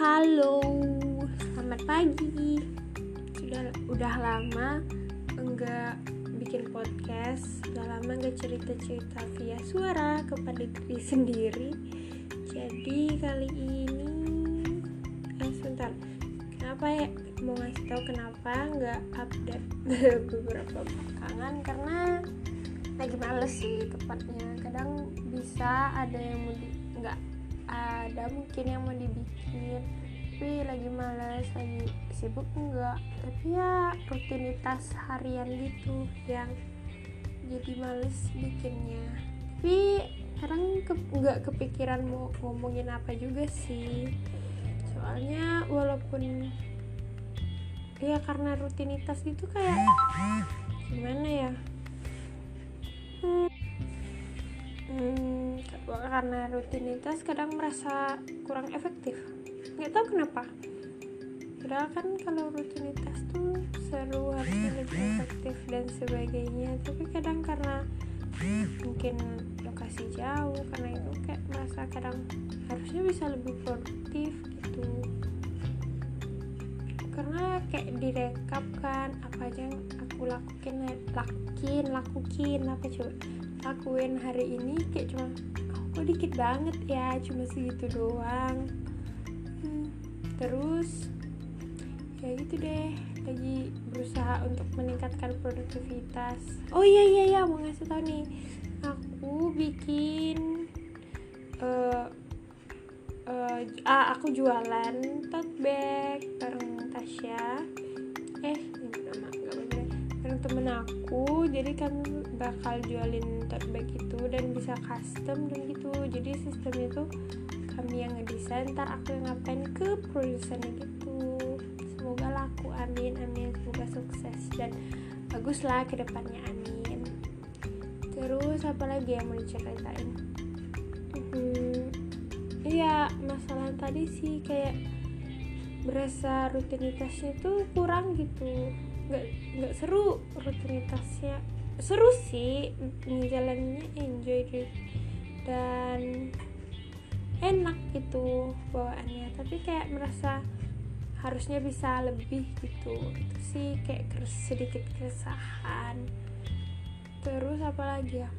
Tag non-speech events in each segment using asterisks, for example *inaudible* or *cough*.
Halo, selamat pagi. Sudah udah lama enggak bikin podcast, udah lama enggak cerita-cerita via suara kepada diri sendiri. Jadi kali ini, eh sebentar, kenapa ya mau ngasih tahu kenapa nggak update *laughs* beberapa belakangan karena lagi males sih tepatnya. Kadang bisa ada yang mau di, nggak ada mungkin yang mau dibikin. Tapi lagi males lagi sibuk enggak. Tapi ya rutinitas harian gitu yang jadi males bikinnya. Tapi kadang ke, nggak kepikiran mau ngomongin apa juga sih. Soalnya walaupun ya karena rutinitas gitu kayak gimana ya? Hmm, hmm, karena rutinitas kadang merasa kurang efektif. Nggak tahu kenapa. Padahal kan kalau rutinitas tuh seru harusnya lebih efektif dan sebagainya. Tapi kadang karena mungkin lokasi jauh karena itu kayak merasa kadang harusnya bisa lebih produktif gitu. Karena kayak direkap kan apa aja yang aku lakuin lakuin lakuin apa coba lakuin hari ini kayak cuma dikit banget ya cuma segitu doang. Hmm, terus ya gitu deh lagi berusaha untuk meningkatkan produktivitas. Oh iya iya iya mau ngasih tau nih aku bikin uh, uh, aku jualan tote bag bareng Tasya. Eh nama nggak bener bareng temen aku jadi kami bakal jualin tote bag itu dan bisa custom dan gitu. Jadi sistemnya tuh kami yang ngedesain ntar aku yang ngapain ke produsennya gitu. Semoga laku amin amin. Semoga sukses dan bagus lah ke depannya amin. Terus apa lagi yang mau diceritain? Hmm, iya masalah tadi sih kayak berasa rutinitasnya tuh kurang gitu. Nggak nggak seru rutinitasnya seru sih ngejalaninnya enjoy gitu dan enak gitu bawaannya. Tapi kayak merasa harusnya bisa lebih gitu. Itu sih kayak sedikit keresahan. Terus apa lagi ya?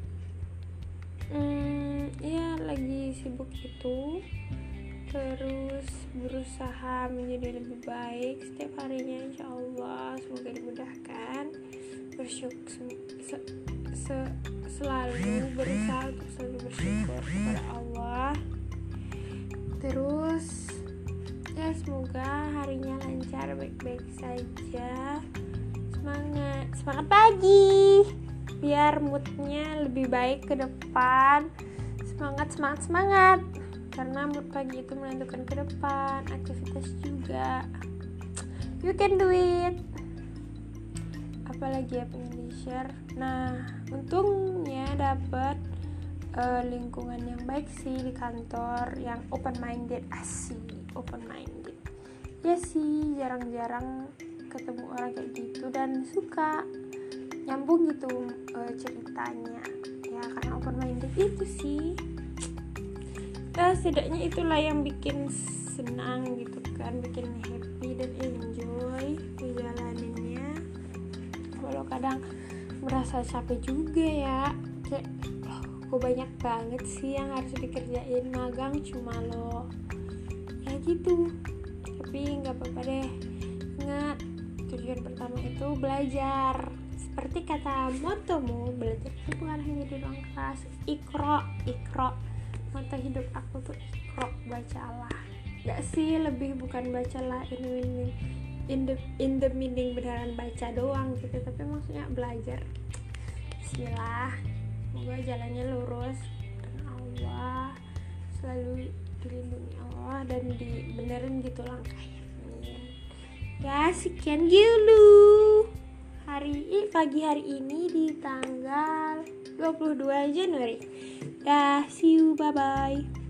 Hmm ya lagi sibuk itu terus berusaha menjadi lebih baik setiap harinya insya Allah. Semoga dimudahkan. Bersyukur se, se, selalu berusaha untuk selalu bersyukur kepada Allah. Terus ya semoga harinya lancar baik-baik saja. Semangat semangat pagi. Biar moodnya lebih baik ke depan. Semangat semangat semangat. Karena mood pagi itu menentukan ke depan aktivitas juga. You can do it apalagi ya pengen di share nah untungnya dapat uh, lingkungan yang baik sih di kantor yang open minded asik open minded ya sih jarang-jarang ketemu orang kayak gitu dan suka nyambung gitu uh, ceritanya. Ya karena open minded itu sih. Ya setidaknya itulah yang bikin senang gitu kan bikin happy dan enjoy. Menjalaninnya walau kadang merasa capek juga ya. Kayak kok banyak banget sih yang harus dikerjain? Magang cuma lo. Ya gitu. Tapi nggak apa-apa deh. Ingat tujuan pertama itu belajar. Seperti kata motomu belajar itu bukan hanya di ruang kelas. Ikro ikro. Moto hidup aku tuh ikro bacalah. Gak sih lebih bukan bacalah ini ini in the in the meaning beneran baca doang gitu. Tapi maksudnya belajar. Bismillah. Semoga jalannya lurus. Dan Allah selalu dilindungi Allah dan dibenerin gitu langkahnya. Ya sekian dulu. Hari ini pagi hari ini di tanggal 22 Januari. Dah see you. Bye bye